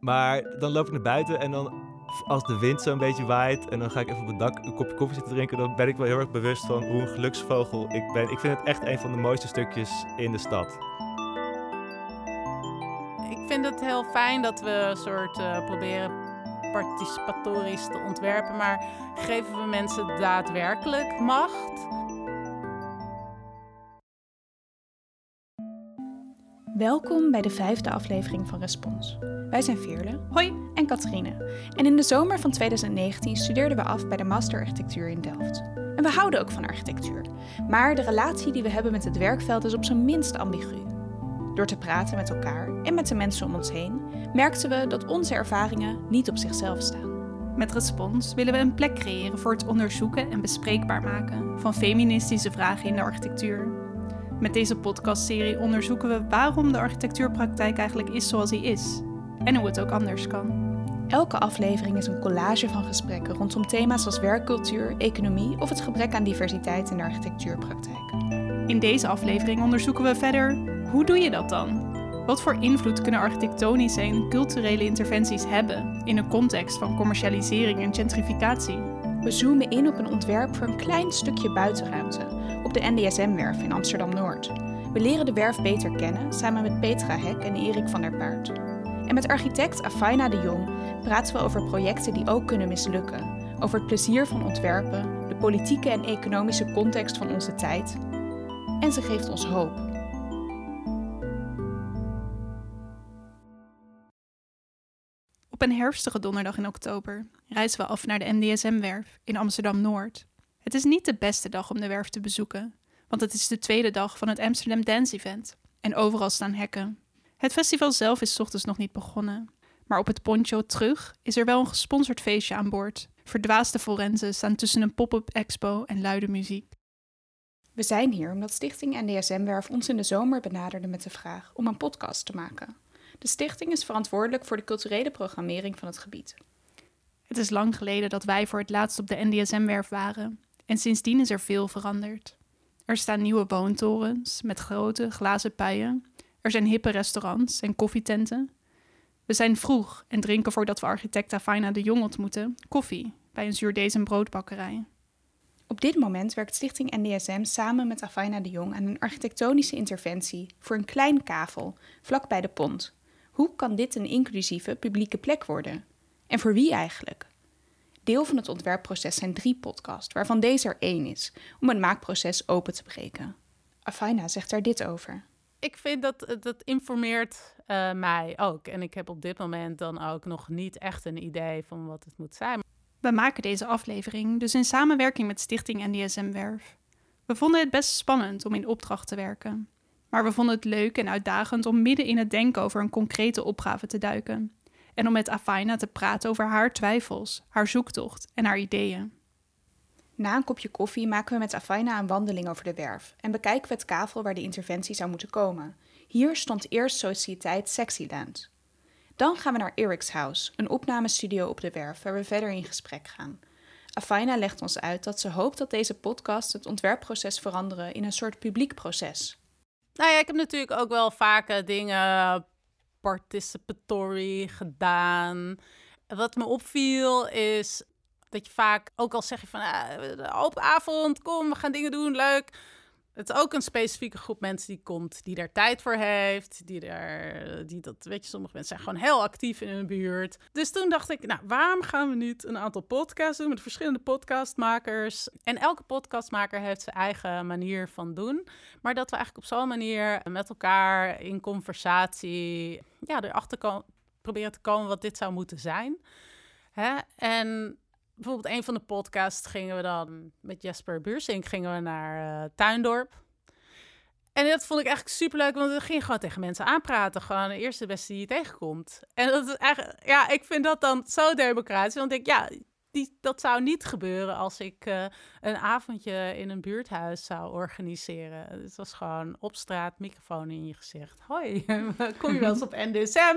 Maar dan loop ik naar buiten en dan als de wind zo'n beetje waait en dan ga ik even op het dak een kopje koffie zitten drinken, dan ben ik wel heel erg bewust van hoe een geluksvogel ik ben. Ik vind het echt een van de mooiste stukjes in de stad. Ik vind het heel fijn dat we een soort uh, proberen participatorisch te ontwerpen, maar geven we mensen daadwerkelijk macht? Welkom bij de vijfde aflevering van Respons. Wij zijn Veerle, hoi, en Katrine. En in de zomer van 2019 studeerden we af bij de Master Architectuur in Delft. En we houden ook van architectuur. Maar de relatie die we hebben met het werkveld is op zijn minst ambigu. Door te praten met elkaar en met de mensen om ons heen, merkten we dat onze ervaringen niet op zichzelf staan. Met Respons willen we een plek creëren voor het onderzoeken en bespreekbaar maken van feministische vragen in de architectuur met deze podcastserie onderzoeken we waarom de architectuurpraktijk eigenlijk is zoals hij is en hoe het ook anders kan. Elke aflevering is een collage van gesprekken rondom thema's als werkcultuur, economie of het gebrek aan diversiteit in de architectuurpraktijk. In deze aflevering onderzoeken we verder hoe doe je dat dan? Wat voor invloed kunnen architectonische en culturele interventies hebben in een context van commercialisering en gentrificatie? We zoomen in op een ontwerp voor een klein stukje buitenruimte op de NDSM-werf in Amsterdam-Noord. We leren de werf beter kennen samen met Petra Hek en Erik van der Paard. En met architect Afaina de Jong praten we over projecten die ook kunnen mislukken, over het plezier van ontwerpen, de politieke en economische context van onze tijd. En ze geeft ons hoop. Op een herfstige donderdag in oktober reizen we af naar de NDSM-werf in Amsterdam-Noord. Het is niet de beste dag om de werf te bezoeken, want het is de tweede dag van het Amsterdam Dance Event en overal staan hekken. Het festival zelf is ochtends nog niet begonnen, maar op het poncho terug is er wel een gesponsord feestje aan boord. Verdwaasde forensen staan tussen een pop-up expo en luide muziek. We zijn hier omdat Stichting NDSM-werf ons in de zomer benaderde met de vraag om een podcast te maken. De stichting is verantwoordelijk voor de culturele programmering van het gebied. Het is lang geleden dat wij voor het laatst op de NDSM-werf waren en sindsdien is er veel veranderd. Er staan nieuwe woontorens met grote glazen puien. Er zijn hippe restaurants en koffietenten. We zijn vroeg en drinken voordat we architect Afaina de Jong ontmoeten koffie bij een zuurdees- en broodbakkerij. Op dit moment werkt Stichting NDSM samen met Afaina de Jong aan een architectonische interventie voor een klein kavel vlakbij de pont. Hoe kan dit een inclusieve publieke plek worden? En voor wie eigenlijk? Deel van het ontwerpproces zijn drie podcasts, waarvan deze er één is, om het maakproces open te breken. Afaina zegt daar dit over. Ik vind dat dat informeert uh, mij ook. En ik heb op dit moment dan ook nog niet echt een idee van wat het moet zijn. We maken deze aflevering dus in samenwerking met Stichting NDSM Werf. We vonden het best spannend om in opdracht te werken. Maar we vonden het leuk en uitdagend om midden in het denken over een concrete opgave te duiken en om met Afaina te praten over haar twijfels, haar zoektocht en haar ideeën. Na een kopje koffie maken we met Afaina een wandeling over de werf en bekijken we het kavel waar de interventie zou moeten komen. Hier stond eerst Sociëteit Sexyland. Dan gaan we naar Eric's House, een opnamestudio op de werf waar we verder in gesprek gaan. Afaina legt ons uit dat ze hoopt dat deze podcast het ontwerpproces veranderen in een soort publiek proces. Nou ja, ik heb natuurlijk ook wel vaker dingen participatory gedaan. Wat me opviel is dat je vaak, ook al zeg je van ah, open avond, kom, we gaan dingen doen, leuk. Het is ook een specifieke groep mensen die komt, die daar tijd voor heeft. Die daar, die dat, weet je, sommige mensen zijn gewoon heel actief in hun buurt. Dus toen dacht ik, nou, waarom gaan we niet een aantal podcasts doen met verschillende podcastmakers? En elke podcastmaker heeft zijn eigen manier van doen. Maar dat we eigenlijk op zo'n manier met elkaar in conversatie, ja, erachter proberen te komen wat dit zou moeten zijn. Hè? En bijvoorbeeld een van de podcasts gingen we dan met Jasper Buursink gingen we naar uh, Tuindorp. En dat vond ik eigenlijk superleuk, want we gingen gewoon tegen mensen aanpraten. Gewoon de eerste beste die je tegenkomt. En dat is eigenlijk, ja, ik vind dat dan zo democratisch. Want ik, ja, die, dat zou niet gebeuren als ik uh, een avondje in een buurthuis zou organiseren. Het was gewoon op straat, microfoon in je gezicht. Hoi, kom je wel eens op NDSM?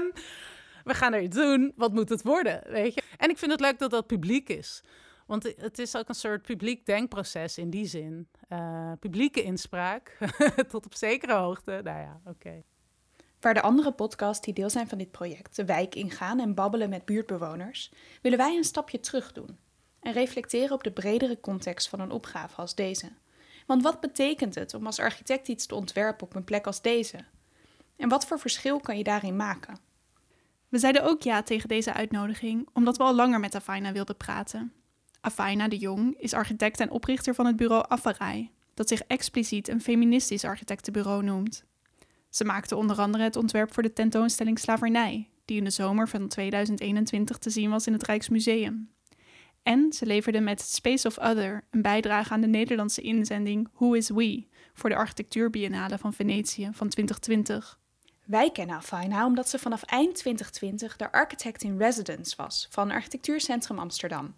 We gaan er iets doen. Wat moet het worden? Weet je? En ik vind het leuk dat dat publiek is. Want het is ook een soort publiek denkproces in die zin. Uh, publieke inspraak, tot op zekere hoogte. Nou ja, oké. Waar de andere podcasts die deel zijn van dit project de wijk ingaan en babbelen met buurtbewoners, willen wij een stapje terug doen en reflecteren op de bredere context van een opgave als deze. Want wat betekent het om als architect iets te ontwerpen op een plek als deze? En wat voor verschil kan je daarin maken? We zeiden ook ja tegen deze uitnodiging, omdat we al langer met Afaina wilden praten. Afaina de Jong is architect en oprichter van het bureau Affarai, dat zich expliciet een feministisch architectenbureau noemt. Ze maakte onder andere het ontwerp voor de tentoonstelling Slavernij, die in de zomer van 2021 te zien was in het Rijksmuseum. En ze leverde met Space of Other een bijdrage aan de Nederlandse inzending Who is We voor de Architectuurbiennale van Venetië van 2020. Wij kennen Afaina omdat ze vanaf eind 2020 de architect in residence was van Architectuurcentrum Amsterdam,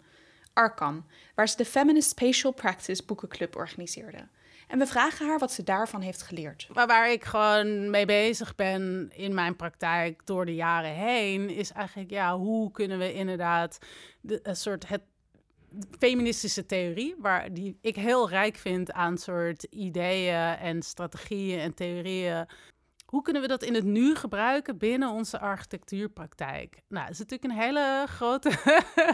Arcan, waar ze de Feminist Spatial Practice Boekenclub organiseerde. En we vragen haar wat ze daarvan heeft geleerd. Maar waar ik gewoon mee bezig ben in mijn praktijk door de jaren heen, is eigenlijk ja, hoe kunnen we inderdaad de, een soort het feministische theorie, waar die ik heel rijk vind aan soort ideeën en strategieën en theorieën. Hoe kunnen we dat in het nu gebruiken binnen onze architectuurpraktijk? Nou, dat is natuurlijk een hele grote,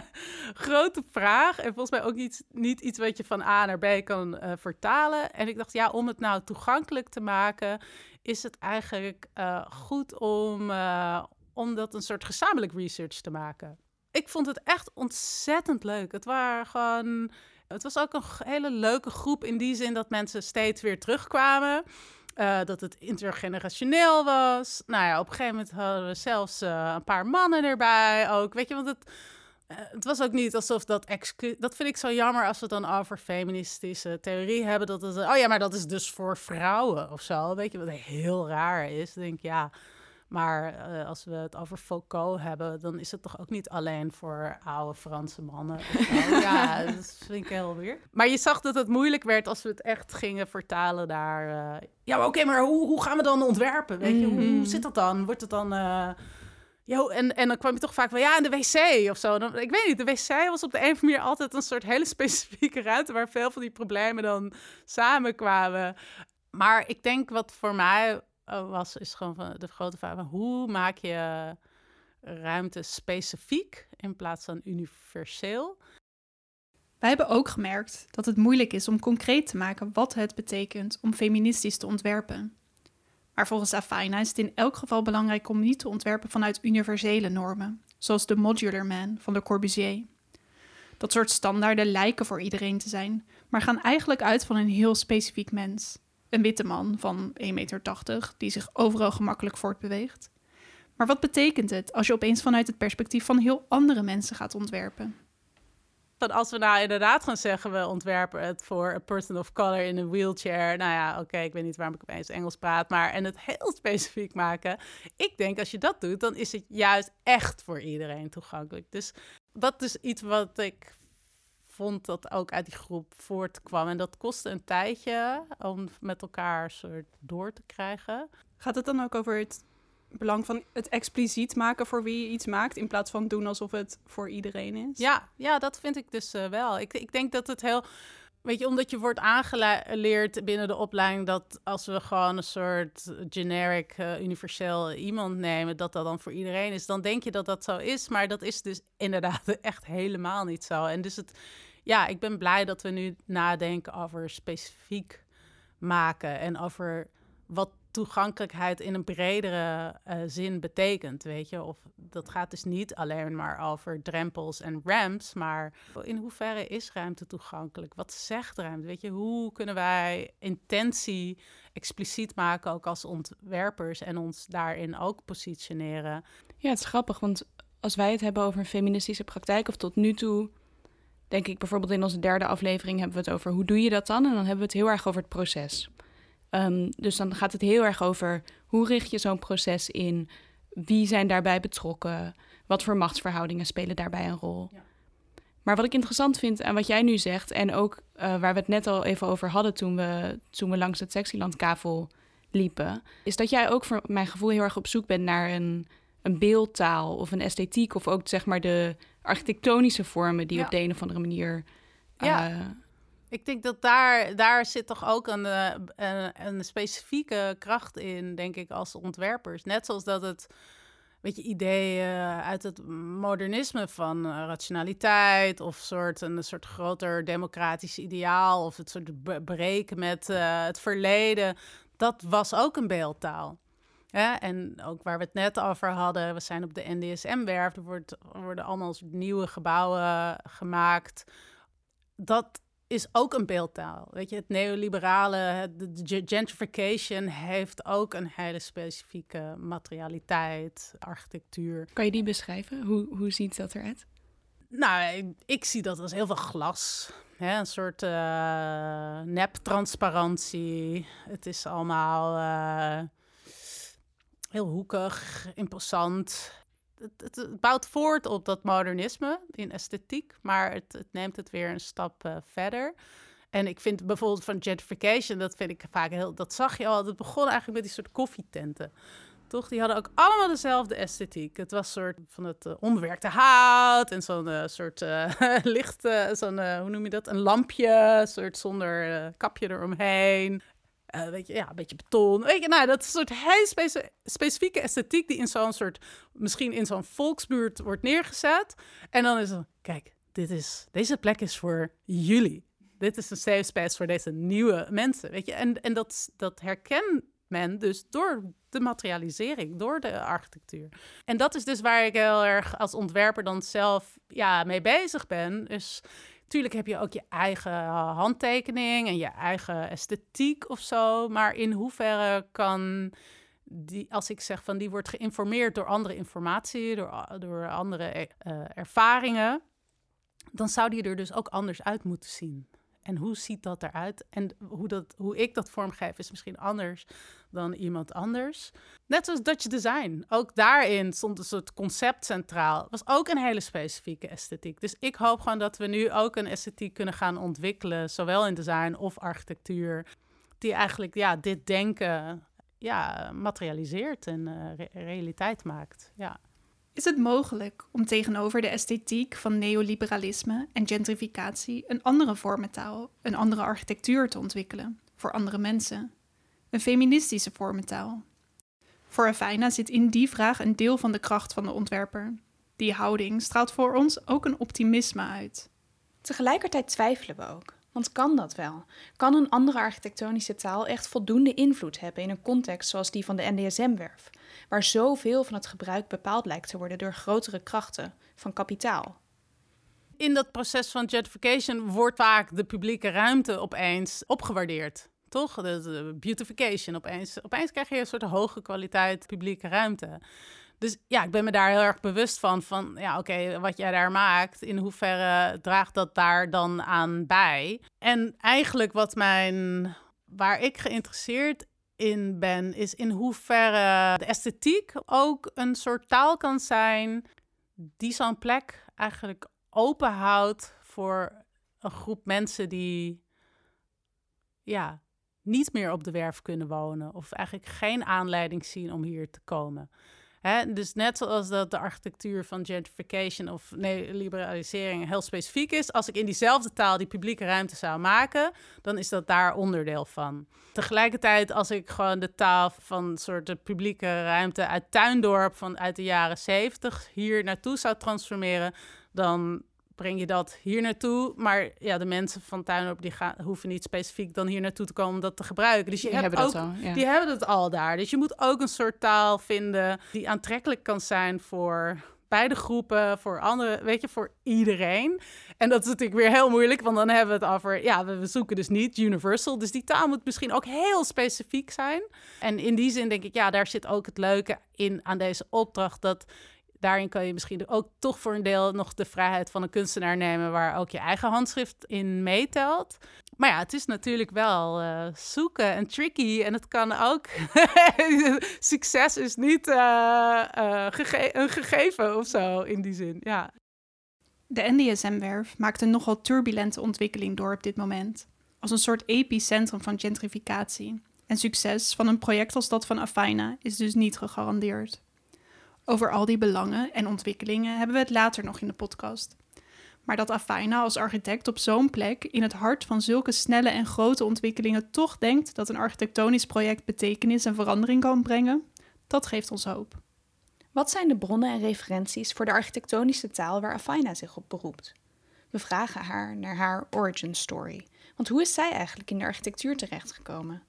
grote vraag. En volgens mij ook niet, niet iets wat je van A naar B kan uh, vertalen. En ik dacht, ja, om het nou toegankelijk te maken, is het eigenlijk uh, goed om, uh, om dat een soort gezamenlijk research te maken ik vond het echt ontzettend leuk. Het waren gewoon. Het was ook een hele leuke groep in die zin dat mensen steeds weer terugkwamen. Uh, dat het intergenerationeel was. Nou ja, op een gegeven moment hadden we zelfs uh, een paar mannen erbij ook. Weet je, want het, uh, het was ook niet alsof dat excuus... Dat vind ik zo jammer als we het dan over feministische theorie hebben. Dat het, oh ja, maar dat is dus voor vrouwen of zo. Weet je, wat heel raar is. Denk ja... Maar uh, als we het over Foucault hebben, dan is het toch ook niet alleen voor oude Franse mannen. ja, dat vind ik heel weer. Maar je zag dat het moeilijk werd als we het echt gingen vertalen naar. Uh, ja, oké, okay, maar hoe, hoe gaan we dan ontwerpen? Weet je, hoe, hoe Mhm. zit dat dan? Wordt het dan. Uh, ja, en, en dan kwam je toch vaak van ja, in de wc of zo. Dan, ik weet niet, de wc was op de een of andere manier altijd een soort hele specifieke ruimte waar veel van die problemen dan samenkwamen. Maar ik denk wat voor mij was, is gewoon van de grote vraag: hoe maak je ruimte specifiek in plaats van universeel? Wij hebben ook gemerkt dat het moeilijk is om concreet te maken wat het betekent om feministisch te ontwerpen. Maar volgens Afaina is het in elk geval belangrijk om niet te ontwerpen vanuit universele normen, zoals de Modular Man van Le Corbusier. Dat soort standaarden lijken voor iedereen te zijn, maar gaan eigenlijk uit van een heel specifiek mens een witte man van 1,80 meter, die zich overal gemakkelijk voortbeweegt. Maar wat betekent het als je opeens vanuit het perspectief van heel andere mensen gaat ontwerpen? Dat als we nou inderdaad gaan zeggen, we ontwerpen het voor een person of color in een wheelchair. Nou ja, oké, ik weet niet waarom ik opeens Engels praat, maar en het heel specifiek maken. Ik denk als je dat doet, dan is het juist echt voor iedereen toegankelijk. Dus dat is iets wat ik vond dat ook uit die groep voortkwam. En dat kostte een tijdje om met elkaar soort door te krijgen. Gaat het dan ook over het belang van het expliciet maken voor wie je iets maakt, in plaats van doen alsof het voor iedereen is? Ja, ja dat vind ik dus uh, wel. Ik, ik denk dat het heel. Weet je, omdat je wordt aangeleerd binnen de opleiding dat als we gewoon een soort generic, uh, universeel iemand nemen, dat dat dan voor iedereen is, dan denk je dat dat zo is. Maar dat is dus inderdaad echt helemaal niet zo. En dus het, ja, ik ben blij dat we nu nadenken over specifiek maken en over wat toegankelijkheid in een bredere uh, zin betekent, weet je. Of dat gaat dus niet alleen maar over drempels en ramps, maar in hoeverre is ruimte toegankelijk? Wat zegt ruimte? Weet je, hoe kunnen wij intentie expliciet maken ook als ontwerpers en ons daarin ook positioneren? Ja, het is grappig, want als wij het hebben over een feministische praktijk of tot nu toe denk ik bijvoorbeeld in onze derde aflevering hebben we het over hoe doe je dat dan? En dan hebben we het heel erg over het proces. Um, dus dan gaat het heel erg over hoe richt je zo'n proces in? Wie zijn daarbij betrokken? Wat voor machtsverhoudingen spelen daarbij een rol? Ja. Maar wat ik interessant vind aan wat jij nu zegt, en ook uh, waar we het net al even over hadden toen we, toen we langs het Sexylandkavel liepen, is dat jij ook voor mijn gevoel heel erg op zoek bent naar een, een beeldtaal of een esthetiek, of ook zeg maar de architectonische vormen die Ja. op de een of andere manier Ja. Ik denk dat daar, daar zit toch ook een, eh, een, een specifieke kracht in, denk ik, als ontwerpers. Net zoals dat het weet je, ideeën uit het modernisme van uh, rationaliteit of soort, een soort groter democratisch ideaal of het soort breken met uh, het verleden. Dat was ook een beeldtaal. Ja, en ook waar we het net over hadden, we zijn op de NDSM-werf, er, wordt, er worden allemaal nieuwe gebouwen gemaakt. Dat is ook een beeldtaal. Weet je, het neoliberale, het, de gentrification heeft ook een hele specifieke materialiteit, architectuur. Kan je die beschrijven? Hoe, hoe ziet dat eruit? Nou, ik, ik zie dat als heel veel glas. Hè? Een soort uh, nep-transparantie. Het is allemaal uh, heel hoekig, imposant. Het, het, bouwt voort op dat modernisme in esthetiek, maar het, het neemt het weer een stap uh, verder. En ik vind bijvoorbeeld van gentrification, dat vind ik vaak heel, dat zag je al. Het begon eigenlijk met die soort koffietenten. Toch? Die hadden ook allemaal dezelfde esthetiek. Het was soort van het uh, onbewerkte hout en zo'n uh, soort licht, zo'n, hoe noem je dat? Een lampje, soort zonder kapje eromheen. Uh, weet je, ja, een beetje beton. Weet je, nou, dat is soort speci specifieke esthetiek die in zo'n soort, misschien in zo'n volksbuurt wordt neergezet. En dan is het, kijk, dit is, deze plek is voor jullie. Dit is een safe space voor deze nieuwe mensen, weet je. En, en dat, dat herkent men dus door de materialisering, door de architectuur. En dat is dus waar ik heel erg als ontwerper dan zelf ja, mee bezig ben. Dus Tuurlijk heb je ook je eigen handtekening en je eigen esthetiek of zo. Maar in hoeverre kan die, als ik zeg van die wordt geïnformeerd door andere informatie, door, door andere uh, ervaringen, dan zou die er dus ook anders uit moeten zien. En hoe ziet dat eruit? En hoe, dat, hoe ik dat vormgeef is misschien anders dan iemand anders. Net zoals Dutch Design. Ook daarin stond een soort concept centraal. was ook een hele specifieke esthetiek. Dus ik hoop gewoon dat we nu ook een esthetiek kunnen gaan ontwikkelen, zowel in design of architectuur, die eigenlijk ja, dit denken ja, materialiseert en re realiteit maakt. Ja. Is het mogelijk om tegenover de esthetiek van neoliberalisme en gentrificatie een andere vormentaal, een andere architectuur te ontwikkelen voor andere mensen? Een feministische vormentaal. Voor Afina zit in die vraag een deel van de kracht van de ontwerper. Die houding straalt voor ons ook een optimisme uit. Tegelijkertijd twijfelen we ook. Want kan dat wel? Kan een andere architectonische taal echt voldoende invloed hebben in een context zoals die van de NDSM-werf, waar zoveel van het gebruik bepaald lijkt te worden door grotere krachten van kapitaal? In dat proces van gentrification wordt vaak de publieke ruimte opeens opgewaardeerd. Toch? De, beautification. Opeens, opeens krijg je een soort hoge kwaliteit publieke ruimte. Dus ja, ik ben me daar heel erg bewust van. Van ja, oké, wat jij daar maakt, in hoeverre draagt dat daar dan aan bij? En eigenlijk wat mijn, waar ik geïnteresseerd in ben, is in hoeverre de esthetiek ook een soort taal kan zijn die zo'n plek eigenlijk openhoudt voor een groep mensen die ja, niet meer op de werf kunnen wonen of eigenlijk geen aanleiding zien om hier te komen. Dus net zoals dat de architectuur van gentrification of neoliberalisering heel specifiek is, als ik in diezelfde taal die publieke ruimte zou maken, dan is dat daar onderdeel van. Tegelijkertijd, als ik gewoon de taal van soort de publieke ruimte uit Tuindorp van uit de jaren zeventig hier naartoe zou transformeren, dan breng je dat hier naartoe. Maar ja, de mensen van Tuinop die gaan, hoeven niet specifiek dan hier naartoe te komen om dat te gebruiken. Dus je die hebt hebben ook, dat al. Ja. die hebben het al daar. Dus je moet ook een soort taal vinden die aantrekkelijk kan zijn voor beide groepen, voor andere, weet je, voor iedereen. En dat is natuurlijk weer heel moeilijk, want dan hebben we het over, ja, we, we zoeken dus niet universal. Dus die taal moet misschien ook heel specifiek zijn. En in die zin denk ik, ja, daar zit ook het leuke in aan deze opdracht, dat daarin kan je misschien ook toch voor een deel nog de vrijheid van een kunstenaar nemen, waar ook je eigen handschrift in meetelt. Maar ja, het is natuurlijk wel uh, zoeken en tricky. En het kan ook. Succes is niet uh, gege een gegeven of zo in die zin. Ja. De NDSM-werf maakt een nogal turbulente ontwikkeling door op dit moment. Als een soort epicentrum van gentrificatie. En succes van een project als dat van Afina is dus niet gegarandeerd. Over al die belangen en ontwikkelingen hebben we het later nog in de podcast. Maar dat Afaina als architect op zo'n plek, in het hart van zulke snelle en grote ontwikkelingen, toch denkt dat een architectonisch project betekenis en verandering kan brengen, dat geeft ons hoop. Wat zijn de bronnen en referenties voor de architectonische taal waar Afaina zich op beroept? We vragen haar naar haar origin story. Want hoe is zij eigenlijk in de architectuur terechtgekomen?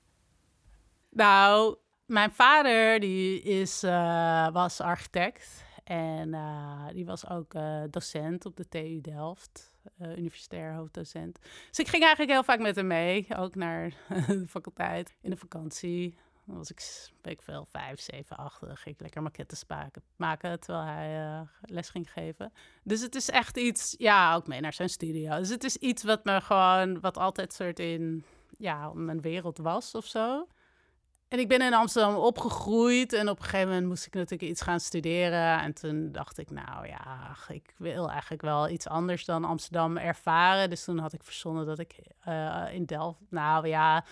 Nou, mijn vader die is, eh, was architect en eh, die was ook eh, docent op de TU Delft, universitair hoofddocent. Dus ik ging eigenlijk heel vaak met hem mee, ook naar de faculteit in de vakantie. Dan was ik, weet ik veel, vijf, zeven, acht. Dan ging ik lekker maquettes maken, maken terwijl hij les ging geven. Dus het is echt iets, ja, ook mee naar zijn studio. Dus het is iets wat me gewoon, wat altijd soort in, ja, mijn wereld was of zo. En ik ben in Amsterdam opgegroeid en op een gegeven moment moest ik natuurlijk iets gaan studeren. En toen dacht ik, nou ja, ik wil eigenlijk wel iets anders dan Amsterdam ervaren. Dus toen had ik verzonnen dat ik uh, in Delft, nou ja,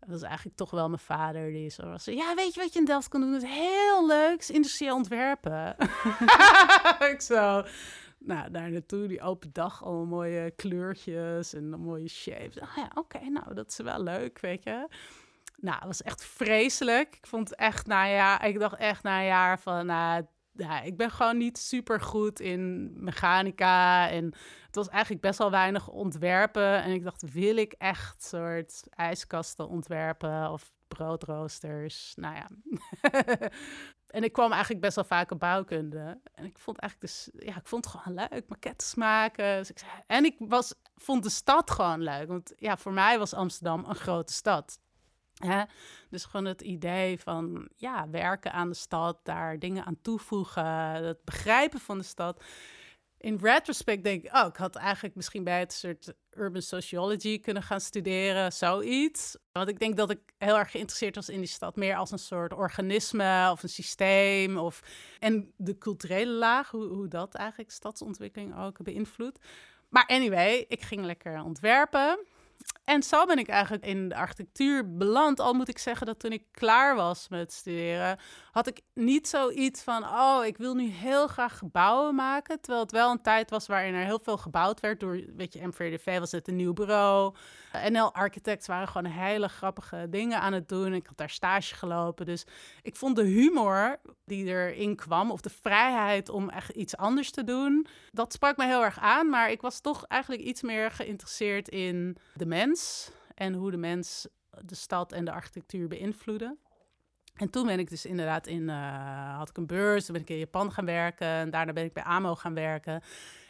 dat was eigenlijk toch wel mijn vader die zo was. Ja, weet je wat je in Delft kan doen? Dat is heel leuk, industrieel ontwerpen. ik zo, nou, daar naartoe, die open dag, allemaal mooie kleurtjes en mooie shapes. Ah ja, oké, nou, dat is wel leuk, weet je. Nou, het was echt vreselijk. Ik vond echt, nou ja, ik dacht echt na een jaar van, nou, ja, ik ben gewoon niet super goed in mechanica. En het was eigenlijk best wel weinig ontwerpen. En ik dacht, wil ik echt soort ijskasten ontwerpen of broodroosters? Nou ja. en ik kwam eigenlijk best wel vaak op bouwkunde. En ik vond eigenlijk dus, ja, ik vond het gewoon leuk, maquettes maken. Dus en ik was, vond de stad gewoon leuk. Want ja, voor mij was Amsterdam een grote stad. Dus gewoon het idee van ja, werken aan de stad, daar dingen aan toevoegen, het begrijpen van de stad. In retrospect denk ik, oh, ik had eigenlijk misschien bij het soort urban sociology kunnen gaan studeren, zoiets. Want ik denk dat ik heel erg geïnteresseerd was in die stad, meer als een soort organisme of een systeem. Of, en de culturele laag, hoe, hoe dat eigenlijk stadsontwikkeling ook beïnvloedt. Maar anyway, ik ging lekker ontwerpen. En zo ben ik eigenlijk in de architectuur beland. Al moet ik zeggen dat toen ik klaar was met studeren, had ik niet zoiets van: oh, ik wil nu heel graag gebouwen maken. Terwijl het wel een tijd was waarin er heel veel gebouwd werd. Door, weet je, MVDV was het een nieuw bureau. NL Architects waren gewoon hele grappige dingen aan het doen. Ik had daar stage gelopen. Dus ik vond de humor die erin kwam, of de vrijheid om echt iets anders te doen, dat sprak me heel erg aan. Maar ik was toch eigenlijk iets meer geïnteresseerd in de mens en hoe de mens de stad en de architectuur beïnvloeden. En toen ben ik dus inderdaad in, uh, had ik een beurs, ben ik in Japan gaan werken en daarna ben ik bij AMO gaan werken.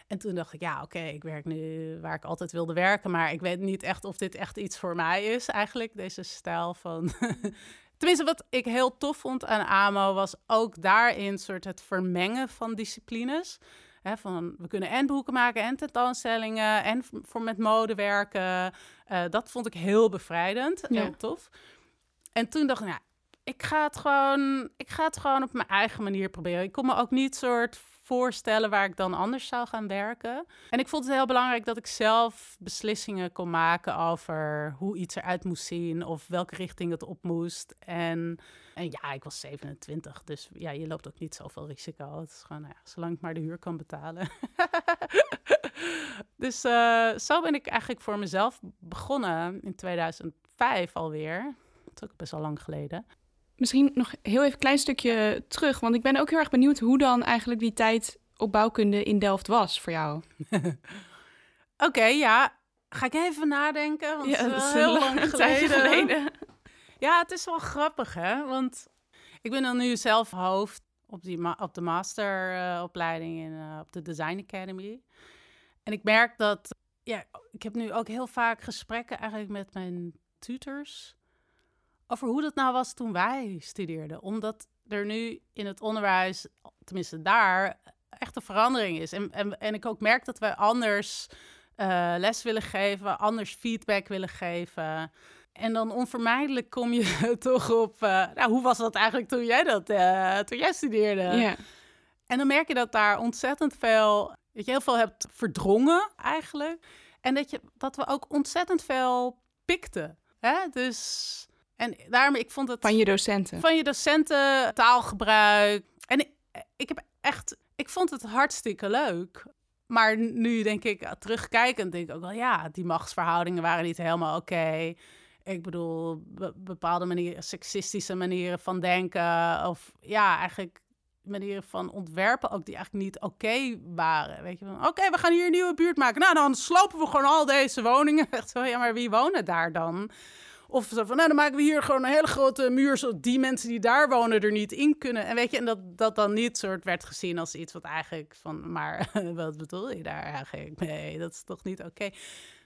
En toen dacht ik, ja, oké, ik werk nu waar ik altijd wilde werken, maar ik weet niet echt of dit echt iets voor mij is eigenlijk, deze stijl van... Tenminste, wat ik heel tof vond aan AMO was ook daarin soort het vermengen van disciplines. Van, we kunnen en boeken maken en tentoonstellingen en voor met mode werken. Uh, dat vond ik heel bevrijdend, ja. heel tof. En toen dacht ik, nou, ik ga het gewoon, ik ga het gewoon op mijn eigen manier proberen. Ik kon me ook niet soort voorstellen waar ik dan anders zou gaan werken. En ik vond het heel belangrijk dat ik zelf beslissingen kon maken over hoe iets eruit moest zien of welke richting het op moest. En, en ja, ik was 27, dus ja, je loopt ook niet zoveel risico. Het is gewoon, nou ja, zolang ik maar de huur kan betalen. dus uh, zo ben ik eigenlijk voor mezelf begonnen in 2005 alweer. Dat is ook best wel lang geleden. Misschien nog heel even een klein stukje terug, want ik ben ook heel erg benieuwd hoe dan eigenlijk die tijd op bouwkunde in Delft was voor jou. Oké, ja. Ga ik even nadenken, want ja, dat is heel lang geleden. geleden. Ja, het is wel grappig, hè? Want ik ben dan nu zelf hoofd op, die op de masteropleiding in, uh, op de Design Academy. En ik merk dat, ja, ik heb nu ook heel vaak gesprekken eigenlijk met mijn tutors over hoe dat nou was toen wij studeerden. Omdat er nu in het onderwijs, tenminste daar, echt een verandering is. En, en, en ik ook merk dat wij anders uh, les willen geven, anders feedback willen geven. En dan onvermijdelijk kom je toch op, uh, nou, hoe was dat eigenlijk toen jij dat, uh, toen jij studeerde? Ja. En dan merk je dat daar ontzettend veel, dat je heel veel hebt verdrongen eigenlijk. En dat, je, dat we ook ontzettend veel pikten. Hè? Dus en daarom, ik vond het... Van je docenten? Van je docenten, taalgebruik. En ik, ik heb echt... Ik vond het hartstikke leuk. maar nu denk ik, terugkijkend, denk ik ook wel, ja, die machtsverhoudingen waren niet helemaal oké. Ik bedoel, bepaalde manieren, seksistische manieren van denken. Of ja, eigenlijk manieren van ontwerpen ook die eigenlijk niet oké waren. Weet je, van oké, we gaan hier een nieuwe buurt maken. Nou, dan slopen we gewoon al deze woningen. Echt zo, ja, maar wie wonen daar dan? Of zo van, nou, dan maken we hier gewoon een hele grote muur, zodat die mensen die daar wonen er niet in kunnen. En weet je, en dat dat dan niet soort werd gezien als iets wat eigenlijk van, maar wat bedoel je daar eigenlijk? Nee, dat is toch niet oké.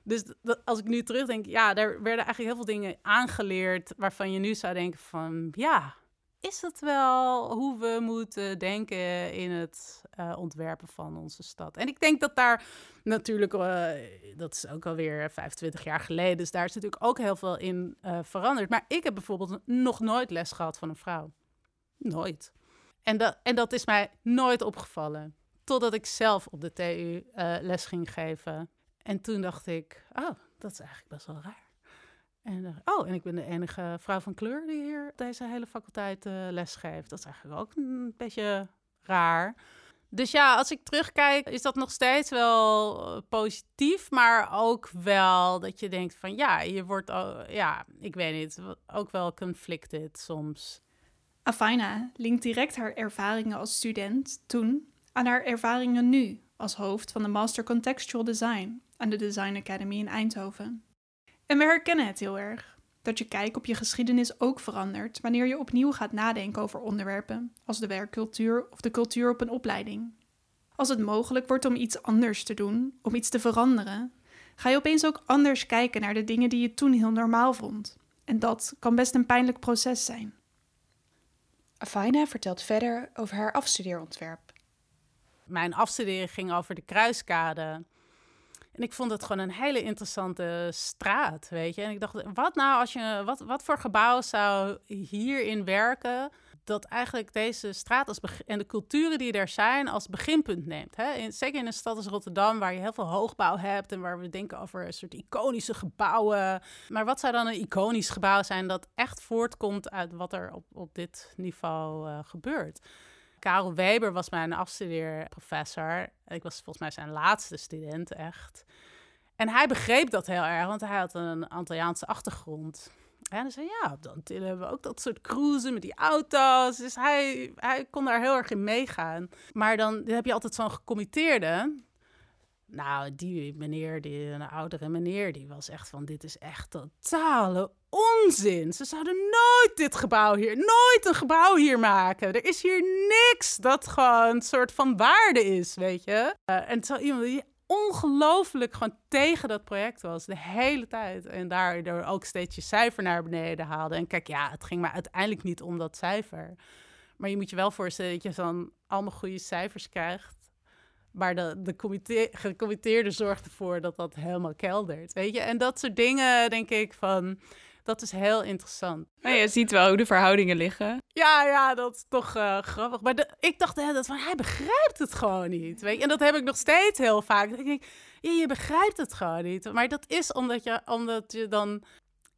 Dus als ik nu terugdenk, ja, daar werden eigenlijk heel veel dingen aangeleerd waarvan je nu zou denken van, ja, is het wel hoe we moeten denken in het uh, ontwerpen van onze stad? En ik denk dat daar natuurlijk, uh, dat is ook alweer 25 jaar geleden, dus daar is natuurlijk ook heel veel in uh, veranderd. Maar ik heb bijvoorbeeld nog nooit les gehad van een vrouw. Nooit. En dat, en dat is mij nooit opgevallen. Totdat ik zelf op de TU les ging geven. En toen dacht ik, oh, dat is eigenlijk best wel raar. En, oh, en ik ben de enige vrouw van kleur die hier deze hele faculteit uh, les geeft. Dat is eigenlijk ook een beetje raar. Dus ja, als ik terugkijk, is dat nog steeds wel eh, positief, maar ook wel dat je denkt van ja, je wordt, ja, ik weet niet, ook wel conflicted soms. Afina linkt direct haar ervaringen als student toen aan haar ervaringen nu als hoofd van de Master Contextual Design aan de Design Academy in Eindhoven. En we herkennen het heel erg. Dat je kijk op je geschiedenis ook verandert wanneer je opnieuw gaat nadenken over onderwerpen, als de werkcultuur of de cultuur op een opleiding. Als het mogelijk wordt om iets anders te doen, om iets te veranderen, ga je opeens ook anders kijken naar de dingen die je toen heel normaal vond. En dat kan best een pijnlijk proces zijn. Afaina vertelt verder over haar afstudeerontwerp. Mijn afstuderen ging over de kruiskade. En ik vond het gewoon een hele interessante straat, weet je. En ik dacht, wat nou als je, wat, wat voor gebouw zou hierin werken, dat eigenlijk deze straat als en de culturen die er zijn als beginpunt neemt. Hè? In, zeker in een stad als Rotterdam, waar je heel veel hoogbouw hebt en waar we denken over een soort iconische gebouwen. Maar wat zou dan een iconisch gebouw zijn dat echt voortkomt uit wat er op, op dit niveau uh, gebeurt? Karel Weber was mijn afstudeerprofessor. Ik was volgens mij zijn laatste student, echt. En hij begreep dat heel erg, want hij had een Antilliaanse achtergrond. En hij zei, ja, Antillen hebben we ook dat soort cruisen met die auto's. Dus hij, hij kon daar heel erg in meegaan. Maar dan heb je altijd zo'n gecommitteerde. Nou, die meneer, die, een oudere meneer, die was echt van: dit is echt totale onzin. Ze zouden nooit dit gebouw hier, nooit een gebouw hier maken. Er is hier niks dat gewoon een soort van waarde is, weet je. Uh, en zo iemand die ongelooflijk gewoon tegen dat project was de hele tijd. En daardoor ook steeds je cijfer naar beneden haalde. En kijk, ja, het ging maar uiteindelijk niet om dat cijfer. Maar je moet je wel voorstellen dat je dan allemaal goede cijfers krijgt. Maar de, de comité, gecommitteerde zorgt ervoor dat dat helemaal keldert. Weet je? En dat soort dingen, denk ik, van. Dat is heel interessant. Nou, je ziet wel hoe de verhoudingen liggen. Ja, ja, dat is toch uh, grappig. Maar de, ik dacht hè, dat van, hij begrijpt het gewoon niet. Weet je? En dat heb ik nog steeds heel vaak. Denk ik, ja, je begrijpt het gewoon niet. Maar dat is omdat je, omdat je dan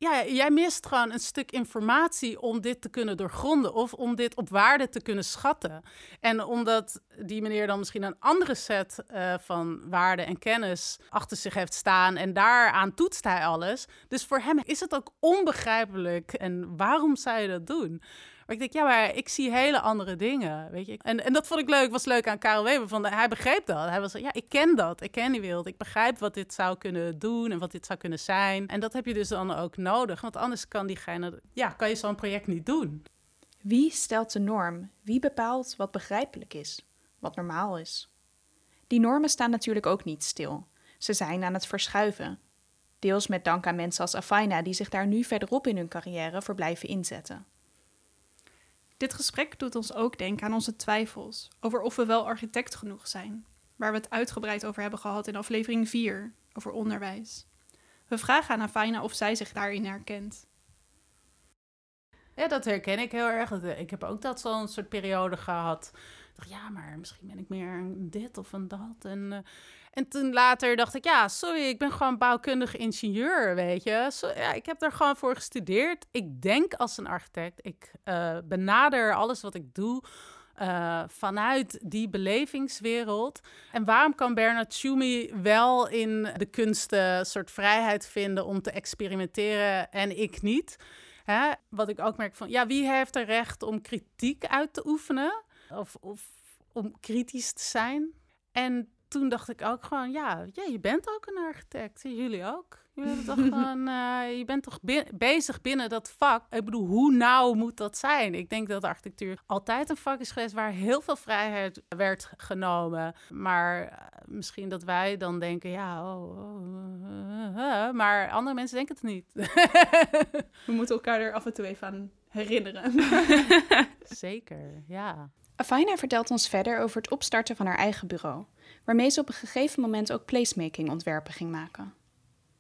ja, jij mist gewoon een stuk informatie om dit te kunnen doorgronden of om dit op waarde te kunnen schatten. En omdat die meneer dan misschien een andere set uh, van waarden en kennis achter zich heeft staan en daaraan toetst hij alles. Dus voor hem is het ook onbegrijpelijk. En waarom zou je dat doen? Maar ik denk, ja, maar ik zie hele andere dingen, weet je. En, en dat vond ik leuk, was leuk aan Karel Weber. Van, hij begreep dat. Hij was ja, ik ken dat. Ik ken die wereld. Ik begrijp wat dit zou kunnen doen en wat dit zou kunnen zijn. En dat heb je dus dan ook nodig. Want anders kan diegene, ja, kan je zo'n project niet doen. Wie stelt de norm? Wie bepaalt wat begrijpelijk is? Wat normaal is? Die normen staan natuurlijk ook niet stil. Ze zijn aan het verschuiven. Deels met dank aan mensen als Afaina die zich daar nu verderop in hun carrière voor blijven inzetten. Dit gesprek doet ons ook denken aan onze twijfels over of we wel architect genoeg zijn, waar we het uitgebreid over hebben gehad in aflevering 4 over onderwijs. We vragen aan Afina of zij zich daarin herkent. Ja, dat herken ik heel erg. Ik heb ook dat zo'n soort periode gehad. Dacht, ja, maar misschien ben ik meer een dit of een dat. En, uh, en toen later dacht ik, ja, sorry, ik ben gewoon bouwkundig ingenieur, weet je. ja, ik heb daar gewoon voor gestudeerd. Ik denk als een architect. Ik uh, benader alles wat ik doe eh, vanuit die belevingswereld. En waarom kan Bernard Tschumi wel in de kunsten soort vrijheid vinden om te experimenteren en ik niet? Hè? Wat ik ook merk van, ja, wie heeft er recht om kritiek uit te oefenen? Of, of om kritisch te zijn? En toen dacht ik ook gewoon, ja, ja je bent ook een architect. Jullie ook. Jullie toch gewoon, uh, je bent toch bezig binnen dat vak. Ik bedoel, hoe nauw moet dat zijn? Ik denk dat architectuur altijd een vak is geweest waar heel veel vrijheid werd genomen. Maar uh, misschien dat wij dan denken, ja, oh, oh uh, maar andere mensen denken het niet. We moeten elkaar er af en toe even aan herinneren. Zeker, ja. Afaina vertelt ons verder over het opstarten van haar eigen bureau, waarmee ze op een gegeven moment ook placemaking ontwerpen ging maken.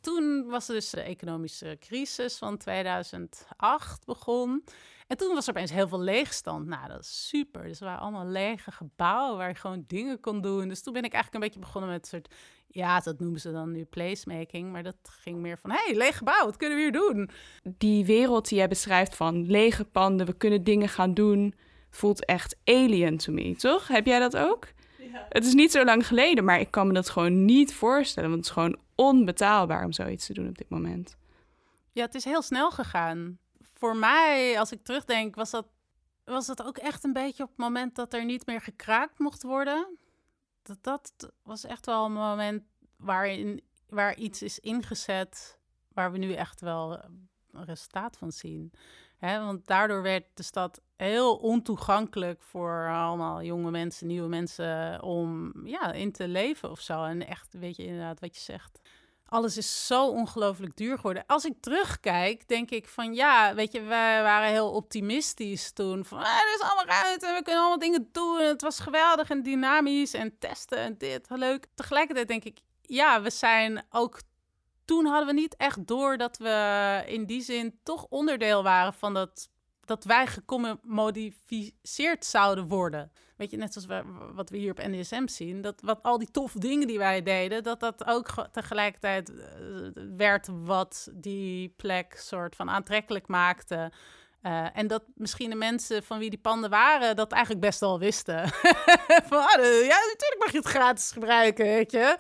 Toen was er dus de economische crisis van 2008 begon. En toen was er opeens heel veel leegstand. Nou, dat is super. Dus er waren allemaal lege gebouwen waar je gewoon dingen kon doen. Dus toen ben ik eigenlijk een beetje begonnen met een soort... Ja, dat noemen ze dan nu placemaking. Maar dat ging meer van, hé, hey, leeg gebouw, wat kunnen we hier doen? Die wereld die jij beschrijft van lege panden, we kunnen dingen gaan doen voelt echt alien to me, toch? Heb jij dat ook? Ja. Het is niet zo lang geleden, maar ik kan me dat gewoon niet voorstellen. Want het is gewoon onbetaalbaar om zoiets te doen op dit moment. Ja, het is heel snel gegaan. Voor mij, als ik terugdenk, was dat, was dat ook echt een beetje op het moment dat er niet meer gekraakt mocht worden. Dat, dat was echt wel een moment waarin, waar iets is ingezet waar we nu echt wel een resultaat van zien. Hè, want daardoor werd de stad heel ontoegankelijk voor allemaal jonge mensen, nieuwe mensen om ja, in te leven of zo. En echt, weet je inderdaad wat je zegt. Alles is zo ongelooflijk duur geworden. Als ik terugkijk, denk ik van ja, weet je, wij waren heel optimistisch toen. Van ah, er is allemaal ruimte en we kunnen allemaal dingen doen. Het was geweldig en dynamisch en testen en dit, leuk. Tegelijkertijd denk ik, ja, we zijn ook toen hadden we niet echt door dat we in die zin toch onderdeel waren van dat, dat wij gecommodificeerd zouden worden. Weet je, net zoals we, wat we hier op NDSM zien, dat wat al die toffe dingen die wij deden, dat dat ook tegelijkertijd uh, werd wat die plek soort van aantrekkelijk maakte. Uh, en dat misschien de mensen van wie die panden waren, dat eigenlijk best wel wisten. van, ah, ja, natuurlijk mag je het gratis gebruiken, weet je.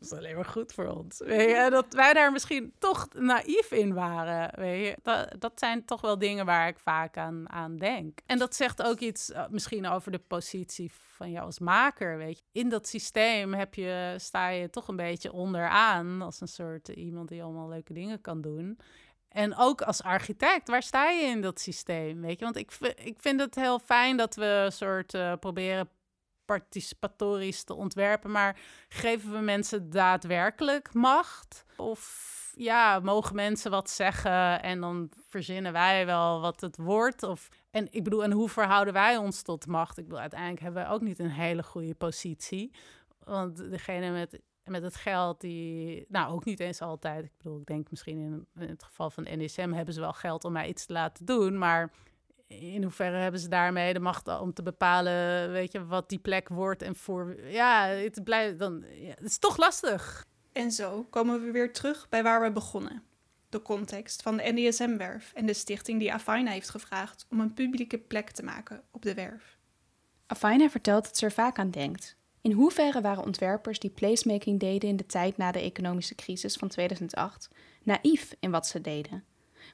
Dat is alleen maar goed voor ons. Weet je? Dat wij daar misschien toch naïef in waren. Weet je? Dat, dat zijn toch wel dingen waar ik vaak aan, aan denk. En dat zegt ook iets uh, misschien over de positie van jou als maker. Weet je? In dat systeem heb je, sta je toch een beetje onderaan. Als een soort iemand die allemaal leuke dingen kan doen. En ook als architect, waar sta je in dat systeem? Weet je? Want ik, ik vind het heel fijn dat we een soort uh, proberen participatorisch te ontwerpen, maar geven we mensen daadwerkelijk macht? Of ja, mogen mensen wat zeggen en dan verzinnen wij wel wat het wordt? Of, en ik bedoel, en hoe verhouden wij ons tot macht? Ik bedoel, uiteindelijk hebben we ook niet een hele goede positie. Want degene met, met het geld, die, nou ook niet eens altijd. Ik bedoel, ik denk misschien in, in het geval van NSM hebben ze wel geld om mij iets te laten doen, maar in hoeverre hebben ze daarmee de macht om te bepalen, weet je, wat die plek wordt en voor. Ja, het blijft dan. Ja, het is toch lastig. En zo komen we weer terug bij waar we begonnen. De context van de NDSM-werf en de stichting die Afaina heeft gevraagd om een publieke plek te maken op de werf. Afaina vertelt dat ze er vaak aan denkt. In hoeverre waren ontwerpers die placemaking deden in de tijd na de economische crisis van 2008 naïef in wat ze deden?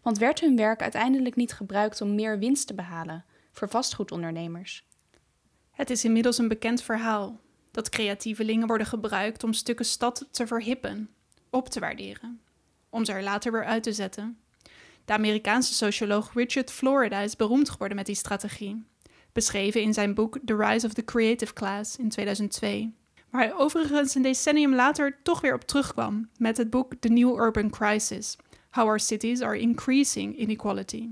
Want werd hun werk uiteindelijk niet gebruikt om meer winst te behalen voor vastgoedondernemers? Het is inmiddels een bekend verhaal dat creatievelingen worden gebruikt om stukken stad te verhippen, op te waarderen, om ze er later weer uit te zetten. De Amerikaanse socioloog Richard Florida is beroemd geworden met die strategie, beschreven in zijn boek The Rise of the Creative Class in 2002, waar hij overigens een decennium later toch weer op terugkwam met het boek The New Urban Crisis, how our cities are increasing inequality.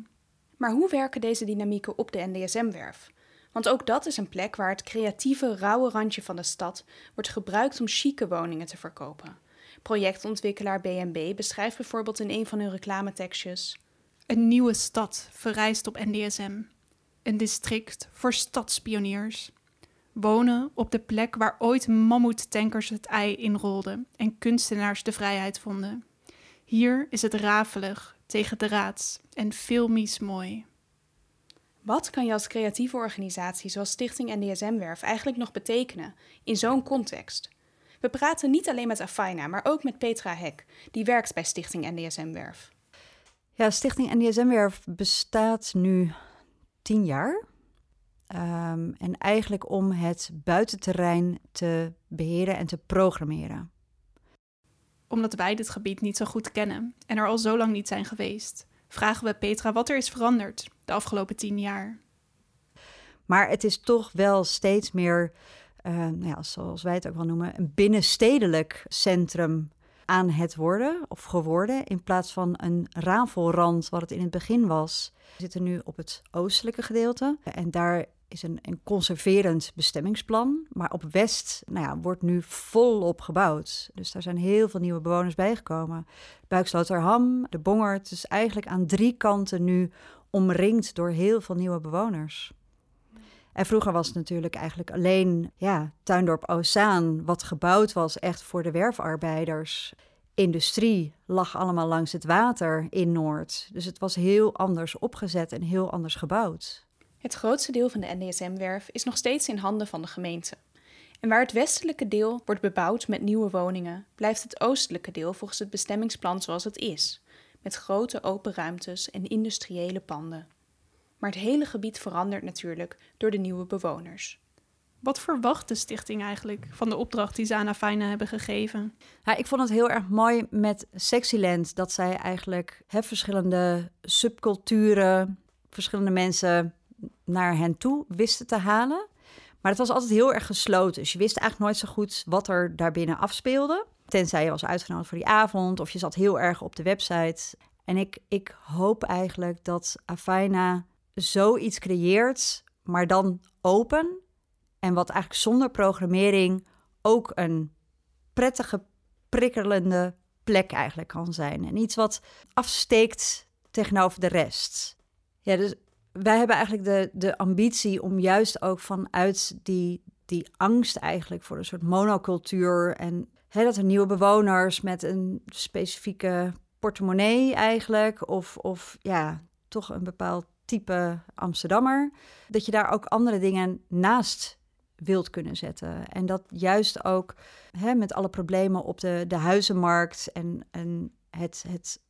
Maar hoe werken deze dynamieken op de NDSM-werf? Want ook dat is een plek waar het creatieve, rauwe randje van de stad wordt gebruikt om chique woningen te verkopen. Projectontwikkelaar BNB beschrijft bijvoorbeeld in een van hun reclametekstjes: Een nieuwe stad verrijst op NDSM. Een district voor stadspioniers. Wonen op de plek waar ooit mammoettankers het ei inrolden en kunstenaars de vrijheid vonden. Hier is het rafelig tegen de raads en filmisch mooi. Wat kan je als creatieve organisatie zoals Stichting NDSM-werf eigenlijk nog betekenen in zo'n context? We praten niet alleen met Afaina, maar ook met Petra Hek, die werkt bij Stichting NDSM-werf. Ja, Stichting NDSM-werf bestaat nu tien jaar. Ehm, en eigenlijk om het buitenterrein te beheren en te programmeren. Omdat wij dit gebied niet zo goed kennen en er al zo lang niet zijn geweest, vragen we Petra wat er is veranderd de afgelopen tien jaar. Maar het is toch wel steeds meer, uh, ja, zoals wij het ook wel noemen, een binnenstedelijk centrum aan het worden of geworden. In plaats van een rafelrand, wat het in het begin was. We zitten nu op het oostelijke gedeelte. En daar is een, een conserverend bestemmingsplan. Maar op West nou ja, wordt nu volop gebouwd. Dus daar zijn heel veel nieuwe bewoners bijgekomen. Buiksloterham, de Bongert. Dus eigenlijk aan drie kanten nu omringd door heel veel nieuwe bewoners. En vroeger was het natuurlijk eigenlijk alleen ja, Tuindorp Ozaan, wat gebouwd was echt voor de werfarbeiders. Industrie lag allemaal langs het water in Noord. Dus het was heel anders opgezet en heel anders gebouwd. Het grootste deel van de NDSM-werf is nog steeds in handen van de gemeente. En waar het westelijke deel wordt bebouwd met nieuwe woningen, blijft het oostelijke deel volgens het bestemmingsplan zoals het is, met grote open ruimtes en industriële panden. Maar het hele gebied verandert natuurlijk door de nieuwe bewoners. Wat verwacht de stichting eigenlijk van de opdracht die ze aan hebben gegeven? Ja, ik vond het heel erg mooi met Sexyland dat zij eigenlijk hè, verschillende subculturen, verschillende mensen naar hen toe wisten te halen. Maar het was altijd heel erg gesloten. Dus je wist eigenlijk nooit zo goed wat er daarbinnen afspeelde. Tenzij je was uitgenodigd voor die avond of je zat heel erg op de website. En ik, ik hoop eigenlijk dat Afina zoiets creëert, maar dan open. En wat eigenlijk zonder programmering ook een prettige, prikkelende plek eigenlijk kan zijn. En iets wat afsteekt tegenover de rest. Ja, dus wij hebben eigenlijk de, de ambitie om juist ook vanuit die, die angst eigenlijk voor een soort monocultuur en hè, dat er nieuwe bewoners met een specifieke portemonnee eigenlijk, of, of ja, toch een bepaald type Amsterdammer, dat je daar ook andere dingen naast wilt kunnen zetten. En dat juist ook hè, met alle problemen op de, de huizenmarkt en, en het, het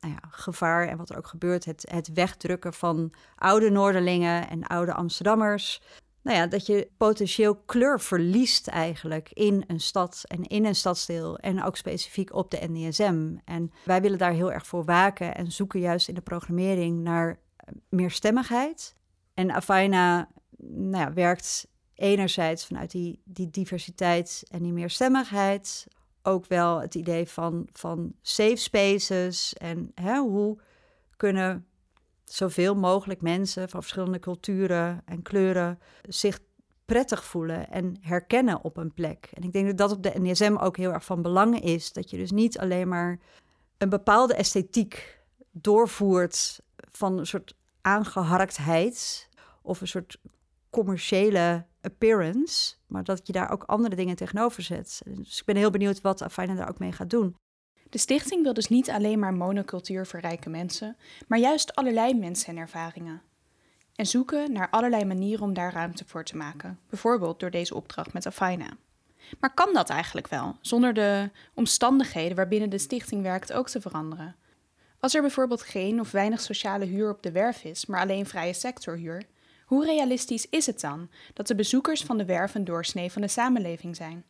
nou ja, gevaar en wat er ook gebeurt, het, het wegdrukken van oude Noorderlingen en oude Amsterdammers. Nou ja, dat je potentieel kleur verliest eigenlijk in een stad en in een stadsdeel en ook specifiek op de NDSM. En wij willen daar heel erg voor waken en zoeken juist in de programmering naar meerstemmigheid. En Afaina nou ja, werkt enerzijds vanuit die, die diversiteit en die meerstemmigheid. Ook wel het idee van, van safe spaces en hè, hoe kunnen zoveel mogelijk mensen van verschillende culturen en kleuren zich prettig voelen en herkennen op een plek. En ik denk dat dat op de NSM ook heel erg van belang is. Dat je dus niet alleen maar een bepaalde esthetiek doorvoert van een soort aangeharktheid of een soort commerciële appearance, maar dat je daar ook andere dingen tegenover zet. Dus ik ben heel benieuwd wat Afina daar ook mee gaat doen. De stichting wil dus niet alleen maar monocultuur voor rijke mensen, maar juist allerlei mensen en ervaringen. En zoeken naar allerlei manieren om daar ruimte voor te maken, bijvoorbeeld door deze opdracht met Afina. Maar kan dat eigenlijk wel, zonder de omstandigheden waarbinnen de stichting werkt ook te veranderen? Als er bijvoorbeeld geen of weinig sociale huur op de werf is, maar alleen vrije sectorhuur, hoe realistisch is het dan dat de bezoekers van de werf een doorsnee van de samenleving zijn?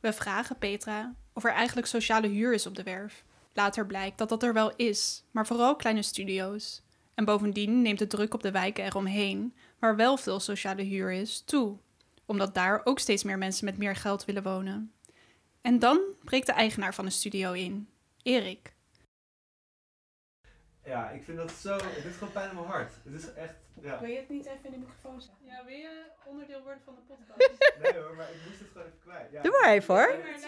We vragen Petra of er eigenlijk sociale huur is op de werf. Later blijkt dat dat er wel is, maar vooral kleine studio's. En bovendien neemt de druk op de wijken eromheen, waar wel veel sociale huur is, toe, omdat daar ook steeds meer mensen met meer geld willen wonen. En dan breekt de eigenaar van de studio in, Erik. Ja, ik vind dat zo. Het is gewoon pijn in mijn hart. Het is echt. Ja. Wil je het niet even in de microfoon zeggen? Ja, wil je onderdeel worden van de podcast? Nee hoor, maar ik moest het gewoon even kwijt. Ja. Doe maar even hoor. het is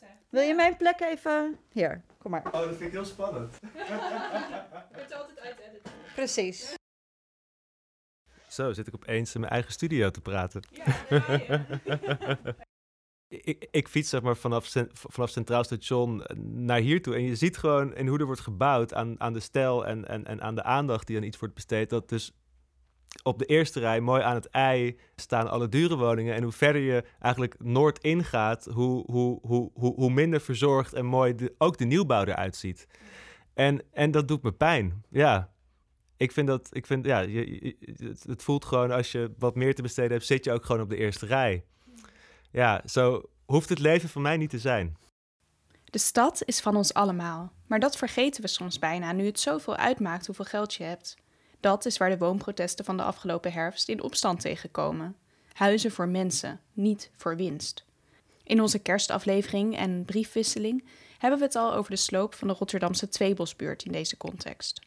wel. Wil je mijn plek even? Hier, kom maar. Oh, dat vind ik heel spannend. wordt altijd uitediten. Precies. Zo zit ik opeens in mijn eigen studio te praten. ik, ik fiets zeg maar vanaf, vanaf Centraal Station naar hier toe. En je ziet gewoon in hoe er wordt gebouwd aan, aan de stijl en, en, en aan de aandacht die aan iets wordt besteed. Dat dus op de eerste rij, mooi aan het ei, staan alle dure woningen. En hoe verder je eigenlijk noord ingaat, hoe, hoe, hoe, hoe, hoe minder verzorgd en mooi ook de nieuwbouw eruit ziet. En, en dat doet me pijn. Ja, ik vind dat, ik vind, ja, je, het voelt gewoon als je wat meer te besteden hebt, zit je ook gewoon op de eerste rij. Ja, zo hoeft het leven van mij niet te zijn. De stad is van ons allemaal, maar dat vergeten we soms bijna nu het zoveel uitmaakt hoeveel geld je hebt. Dat is waar de woonprotesten van de afgelopen herfst in opstand tegenkomen. Huizen voor mensen, niet voor winst. In onze kerstaflevering en briefwisseling hebben we het al over de sloop van de Rotterdamse Tweebosbuurt in deze context.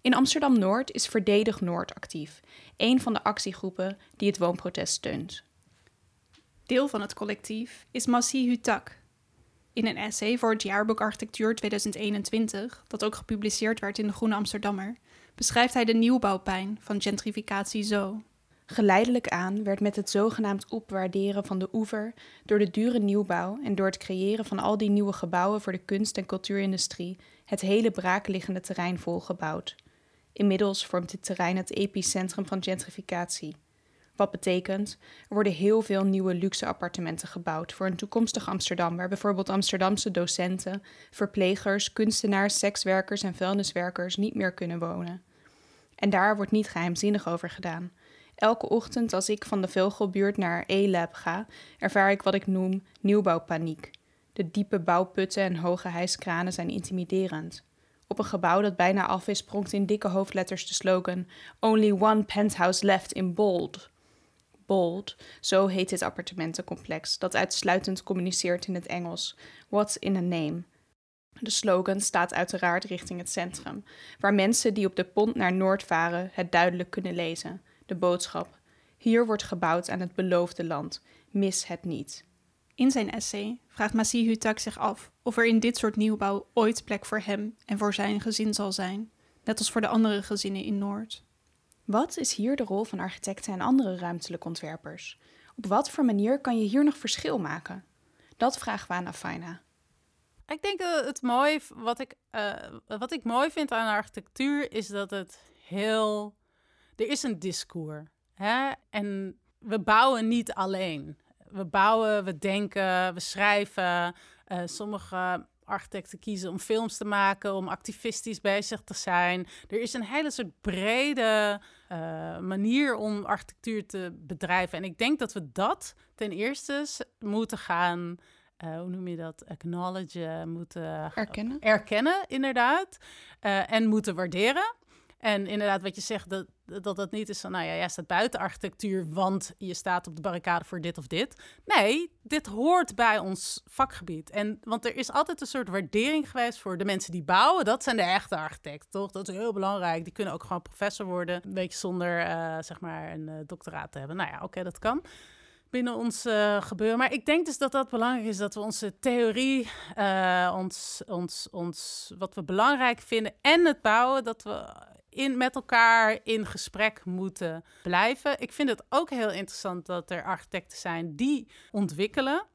In Amsterdam Noord is Verdedig Noord actief, een van de actiegroepen die het woonprotest steunt. Deel van het collectief is Massi Hutak. In een essay voor het jaarboek Architectuur 2021, dat ook gepubliceerd werd in de Groene Amsterdammer, beschrijft hij de nieuwbouwpijn van gentrificatie zo. Geleidelijk aan werd met het zogenaamd opwaarderen van de oever, door de dure nieuwbouw en door het creëren van al die nieuwe gebouwen voor de kunst- en cultuurindustrie, het hele braakliggende terrein volgebouwd. Inmiddels vormt dit terrein het epicentrum van gentrificatie. Wat betekent, er worden heel veel nieuwe luxe appartementen gebouwd voor een toekomstig Amsterdam, waar bijvoorbeeld Amsterdamse docenten, verplegers, kunstenaars, sekswerkers en vuilniswerkers niet meer kunnen wonen. En daar wordt niet geheimzinnig over gedaan. Elke ochtend als ik van de Vogelbuurt naar E-Lab ga, ervaar ik wat ik noem nieuwbouwpaniek. De diepe bouwputten en hoge hijskranen zijn intimiderend. Op een gebouw dat bijna af is, pronkt in dikke hoofdletters de slogan Only one penthouse left in bold. Bold, zo heet dit appartementencomplex, dat uitsluitend communiceert in het Engels. What's in a name? De slogan staat uiteraard richting het centrum, waar mensen die op de pont naar Noord varen het duidelijk kunnen lezen. De boodschap: Hier wordt gebouwd aan het beloofde land. Mis het niet. In zijn essay vraagt Massi Hutak zich af of er in dit soort nieuwbouw ooit plek voor hem en voor zijn gezin zal zijn, net als voor de andere gezinnen in Noord. Wat is hier de rol van architecten en andere ruimtelijke ontwerpers? Op wat voor manier kan je hier nog verschil maken? Dat vragen we aan Afaina. Ik denk dat het mooi, wat ik, eh, wat ik mooi vind aan architectuur, is dat het heel. Er is een discours. Hè? En we bouwen niet alleen. We bouwen, we denken, we schrijven. Eh, sommige architecten kiezen om films te maken, om activistisch bezig te zijn. Er is een hele soort brede eh, manier om architectuur te bedrijven. En ik denk dat we dat ten eerste moeten gaan eh, hoe noem je dat, acknowledgen, moeten Erkennen? erkennen, inderdaad. Eh, en moeten waarderen. En inderdaad, wat je zegt, dat, dat dat niet is van, nou ja, jij staat buiten architectuur, want je staat op de barricade voor dit of dit. Nee, dit hoort bij ons vakgebied. En, want er is altijd een soort waardering geweest voor de mensen die bouwen. Dat zijn de echte architecten, toch? Dat is heel belangrijk. Die kunnen ook gewoon professor worden, een beetje zonder, eh, zeg maar, een eh, doctoraat te hebben. Nou ja, oké, dat kan binnen ons eh, gebeuren. Maar ik denk dus dat dat belangrijk is, dat we onze theorie, eh, ons, ons, ons, wat we belangrijk vinden en het bouwen, dat we in, met elkaar in gesprek moeten blijven. Ik vind het ook heel interessant dat er architecten zijn die ontwikkelen.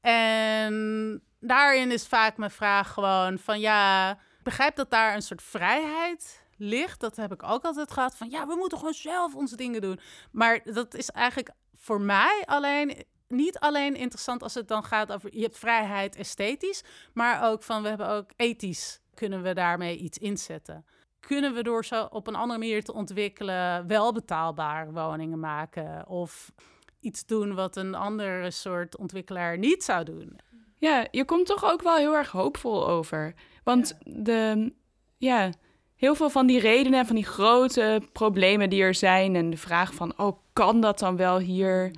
En daarin is vaak mijn vraag gewoon van ja, begrijp dat daar een soort vrijheid ligt. Dat heb ik ook altijd gehad van ja, we moeten gewoon zelf onze dingen doen. Maar dat is eigenlijk voor mij alleen niet alleen interessant als het dan gaat over je hebt vrijheid esthetisch, maar ook van we hebben ook ethisch kunnen we daarmee iets inzetten. Kunnen we door zo op een andere manier te ontwikkelen wel betaalbare woningen maken of iets doen wat een andere soort ontwikkelaar niet zou doen? Ja, je komt toch ook wel heel erg hoopvol over. Want de, ja, heel veel van die redenen en van die grote problemen die er zijn... en de vraag van, oh, kan dat dan wel hier?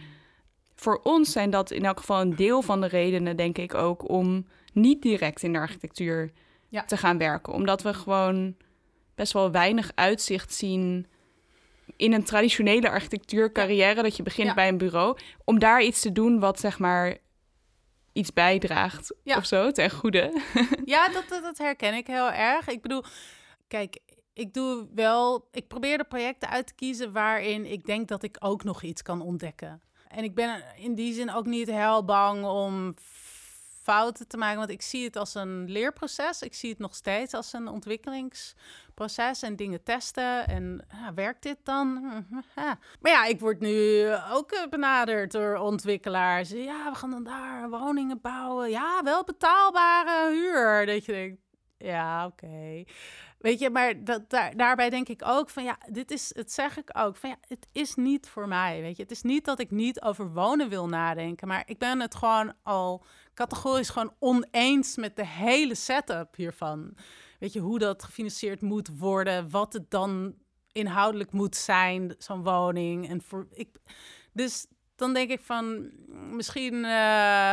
Voor ons zijn dat in elk geval een deel van de redenen, denk ik ook... om niet direct in de architectuur Ja. te gaan werken. Omdat we gewoon best wel weinig uitzicht zien... in een traditionele architectuurcarrière... dat je begint Ja. bij een bureau... om daar iets te doen wat, zeg maar iets bijdraagt Ja. of zo ten goede. Ja, dat, dat, dat herken ik heel erg. Ik bedoel, kijk, ik doe wel, ik probeer de projecten uit te kiezen waarin ik denk dat ik ook nog iets kan ontdekken. En ik ben in die zin ook niet heel bang om fouten te maken. Want ik zie het als een leerproces. Ik zie het nog steeds als een ontwikkelingsproces en dingen testen. En ja, werkt dit dan? Maar ja, ik word nu ook eh, benaderd door ontwikkelaars. Ja, we gaan dan daar woningen bouwen. Ja, wel betaalbare huur. Dat je denkt, ja, oké. Weet je, maar dat, daar, daarbij denk ik ook van ja, dit is, het zeg ik ook, van ja, het is niet voor mij. Weet je, het is niet dat ik niet over wonen wil nadenken, maar ik ben het gewoon al categorisch gewoon oneens met de hele setup hiervan. Weet je, hoe dat gefinancierd moet worden, wat het dan inhoudelijk moet zijn, zo'n woning. En voor, ik, dus dan denk ik van, misschien uh,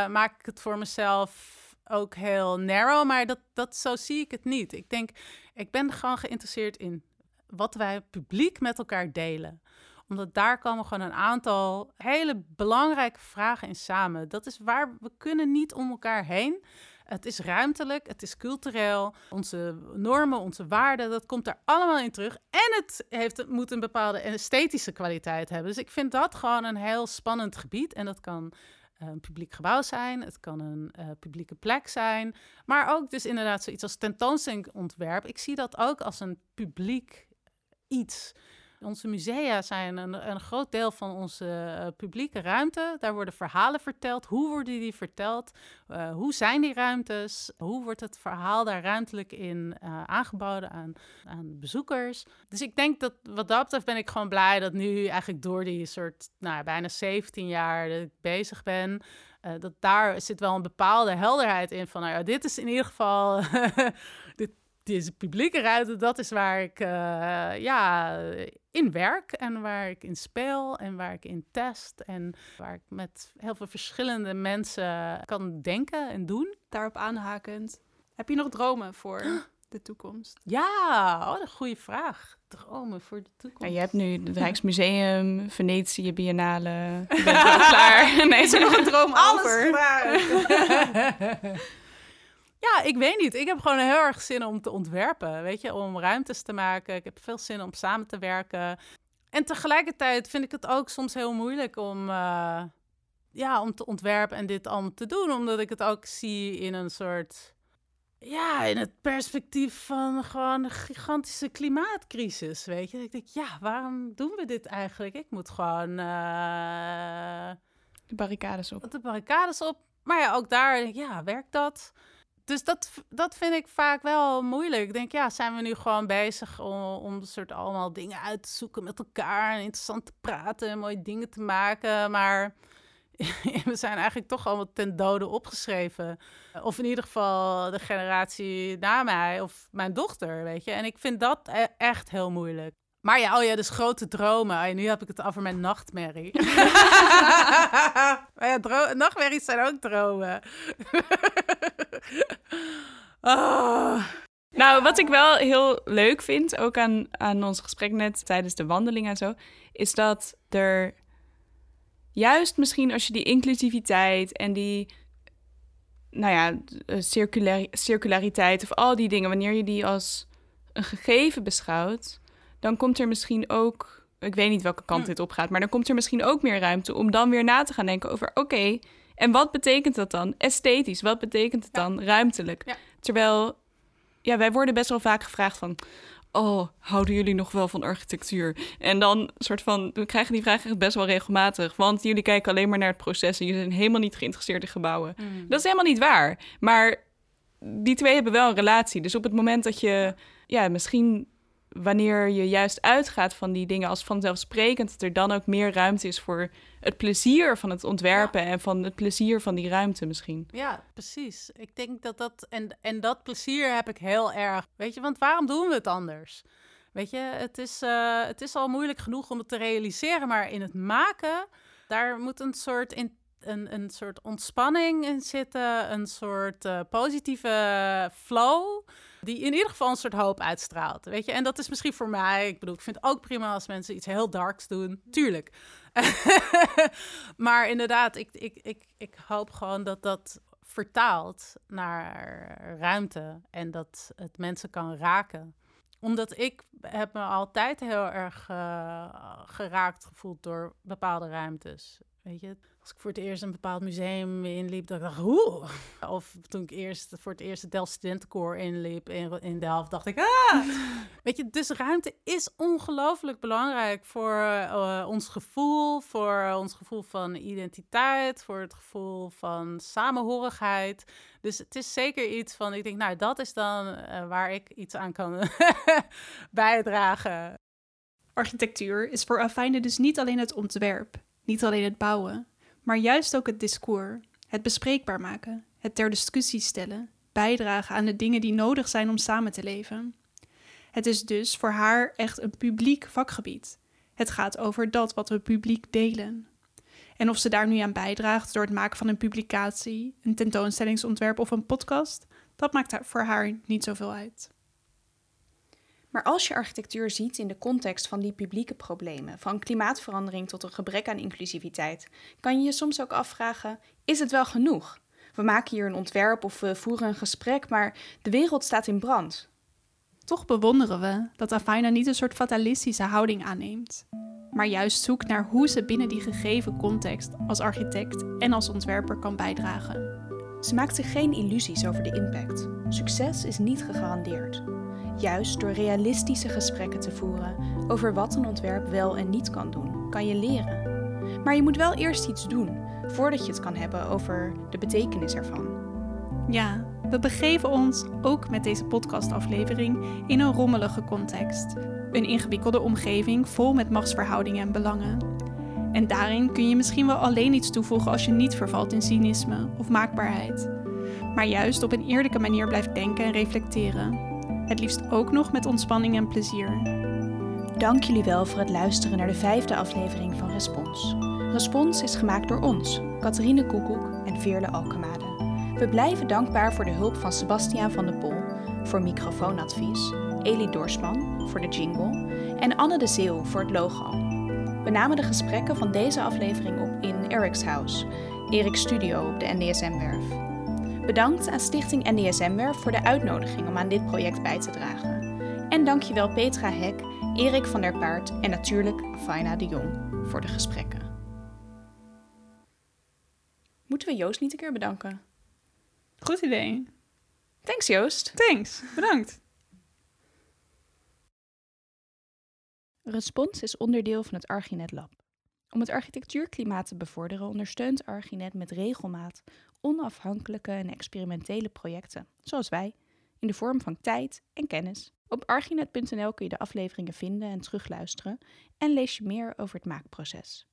maak ik het voor mezelf ook heel narrow, maar dat, dat, zo zie ik het niet. Ik denk, ik ben gewoon geïnteresseerd in wat wij publiek met elkaar delen omdat daar komen gewoon een aantal hele belangrijke vragen in samen. Dat is waar we kunnen niet om elkaar heen. Het is ruimtelijk, het is cultureel. Onze normen, onze waarden, dat komt er allemaal in terug. En het, heeft, moet een bepaalde esthetische kwaliteit hebben. Dus ik vind dat gewoon een heel spannend gebied. En dat kan een publiek gebouw zijn, het kan een uh, publieke plek zijn, maar ook dus inderdaad zoiets als tentoonstellingontwerp. Ik zie dat ook als een publiek iets. Onze musea zijn een, een groot deel van onze uh, publieke ruimte. Daar worden verhalen verteld. Hoe worden die verteld? Uh, hoe zijn die ruimtes? Hoe wordt het verhaal daar ruimtelijk in uh, aangeboden aan, aan bezoekers? Dus ik denk dat wat dat betreft ben ik gewoon blij dat nu eigenlijk door die soort, nou bijna 17 jaar dat ik bezig ben, dat daar zit wel een bepaalde helderheid in van, nou ja, dit is in ieder geval, dit, deze publieke ruimte, dat is waar ik uh, ja, in werk en waar ik in speel en waar ik in test en waar ik met heel veel verschillende mensen kan denken en doen. Daarop aanhakend, heb je nog dromen voor de toekomst? Ja, oh, een goede vraag. Dromen voor de toekomst. Ja, je hebt nu het Rijksmuseum, Venetië, Biennale. klaar. Nee, is er nog een droom Alles over? Ja, ik weet niet. Ik heb gewoon heel erg zin om te ontwerpen, weet je, om ruimtes te maken. Ik heb veel zin om samen te werken. En tegelijkertijd vind ik het ook soms heel moeilijk om, uh, ja, om te ontwerpen en dit allemaal te doen, omdat ik het ook zie in een soort, ja, in het perspectief van gewoon een gigantische klimaatcrisis, weet je. Ik denk, ja, waarom doen we dit eigenlijk? Ik moet gewoon uh, de barricades op. De barricades op. Maar ja, ook daar, ja, werkt dat? Dus dat, dat vind ik vaak wel moeilijk. Ik denk, ja, zijn we nu gewoon bezig om, om soort allemaal dingen uit te zoeken met elkaar en interessant te praten en mooie dingen te maken. Maar we zijn eigenlijk toch allemaal ten dode opgeschreven. Of in ieder geval de generatie na mij of mijn dochter, weet je. En ik vind dat e-, echt heel moeilijk. Maar ja, oh ja, dus grote dromen. Oh nu heb ik het over mijn nachtmerrie. maar ja, nachtmerries zijn ook dromen. oh. Nou, wat ik wel heel leuk vind, ook aan, aan ons gesprek net tijdens de wandeling en zo, is dat er juist misschien als je die inclusiviteit en die, nou ja, circulariteit of al die dingen, wanneer je die als een gegeven beschouwt, dan komt er misschien ook, ik weet niet welke kant hm. dit op gaat, maar dan komt er misschien ook meer ruimte om dan weer na te gaan denken over, oké, en wat betekent dat dan esthetisch? Wat betekent het dan ruimtelijk? Terwijl, ja, wij worden best wel vaak gevraagd van, oh, houden jullie nog wel van architectuur? En dan soort van, we krijgen die vraag echt best wel regelmatig. Want jullie kijken alleen maar naar het proces en jullie zijn helemaal niet geïnteresseerd in gebouwen. Hm. Dat is helemaal niet waar. Maar die twee hebben wel een relatie. Dus op het moment dat je, ja, misschien wanneer je juist uitgaat van die dingen als vanzelfsprekend, dat er dan ook meer ruimte is voor het plezier van het ontwerpen en van het plezier van die ruimte misschien. Ja, precies. Ik denk dat dat, en, en dat plezier heb ik heel erg. Weet je, want waarom doen we het anders? Weet je, het is, uh, het is al moeilijk genoeg om het te realiseren, maar in het maken, daar moet een soort in, een, een soort ontspanning in zitten, een soort uh, positieve flow die in ieder geval een soort hoop uitstraalt. Weet je, en dat is misschien voor mij. Ik bedoel, ik vind het ook prima als mensen iets heel darks doen. Tuurlijk. maar inderdaad, ik, ik, ik, ik hoop gewoon dat dat vertaalt naar ruimte en dat het mensen kan raken omdat ik heb me altijd heel erg uh, geraakt gevoeld door bepaalde ruimtes. Weet je, als ik voor het eerst een bepaald museum inliep, dat ik dacht, oeh. Of toen ik eerst voor het eerst het Delft Studentenkoor inliep in, in Delft, dacht ik, ah. Weet je, dus ruimte is ongelooflijk belangrijk voor uh, ons gevoel, voor ons gevoel van identiteit, voor het gevoel van samenhorigheid. Dus het is zeker iets van, ik denk, nou, dat is dan uh, waar ik iets aan kan bijdragen. Architectuur is voor Afijnen dus niet alleen het ontwerp, niet alleen het bouwen, maar juist ook het discours, het bespreekbaar maken, het ter discussie stellen, bijdragen aan de dingen die nodig zijn om samen te leven. Het is dus voor haar echt een publiek vakgebied. Het gaat over dat wat we publiek delen. En of ze daar nu aan bijdraagt door het maken van een publicatie, een tentoonstellingsontwerp of een podcast, dat maakt voor haar niet zoveel uit. Maar als je architectuur ziet in de context van die publieke problemen, van klimaatverandering tot een gebrek aan inclusiviteit, kan je je soms ook afvragen: is het wel genoeg? We maken hier een ontwerp of we voeren een gesprek, maar de wereld staat in brand. Toch bewonderen we dat Afaina niet een soort fatalistische houding aanneemt, maar juist zoekt naar hoe ze binnen die gegeven context als architect en als ontwerper kan bijdragen. Ze maakt zich geen illusies over de impact. Succes is niet gegarandeerd. Juist door realistische gesprekken te voeren over wat een ontwerp wel en niet kan doen, kan je leren. Maar je moet wel eerst iets doen voordat je het kan hebben over de betekenis ervan. Ja, we begeven ons ook met deze podcastaflevering in een rommelige context. Een ingewikkelde omgeving vol met machtsverhoudingen en belangen. En daarin kun je misschien wel alleen iets toevoegen als je niet vervalt in cynisme of maakbaarheid. Maar juist op een eerlijke manier blijft denken en reflecteren. Het liefst ook nog met ontspanning en plezier. Dank jullie wel voor het luisteren naar de vijfde aflevering van Respons. Respons is gemaakt door ons, Catharine Koekoek en Veerle Alkemade. We blijven dankbaar voor de hulp van Sebastiaan van de Pol voor microfoonadvies, Elie Dorsman voor de jingle en Anne de Zeeuw voor het logo. We namen de gesprekken van deze aflevering op in Eric's House, Eric's studio op de NDSM-werf. Bedankt aan Stichting NDSM-werf voor de uitnodiging om aan dit project bij te dragen. En dankjewel Petra Hek, Erik van der Paard en natuurlijk Faina de Jong voor de gesprekken. Moeten we Joost niet een keer bedanken? Goed idee. Thanks Joost. Thanks, bedankt. Respons is onderdeel van het Archinet Lab. Om het architectuurklimaat te bevorderen ondersteunt Archinet met regelmaat onafhankelijke en experimentele projecten, zoals wij, in de vorm van tijd en kennis. Op archinet.nl kun je de afleveringen vinden en terugluisteren en lees je meer over het maakproces.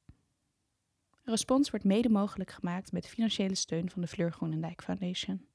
Respons wordt mede mogelijk gemaakt met financiële steun van de Fleur Groenendijk Foundation.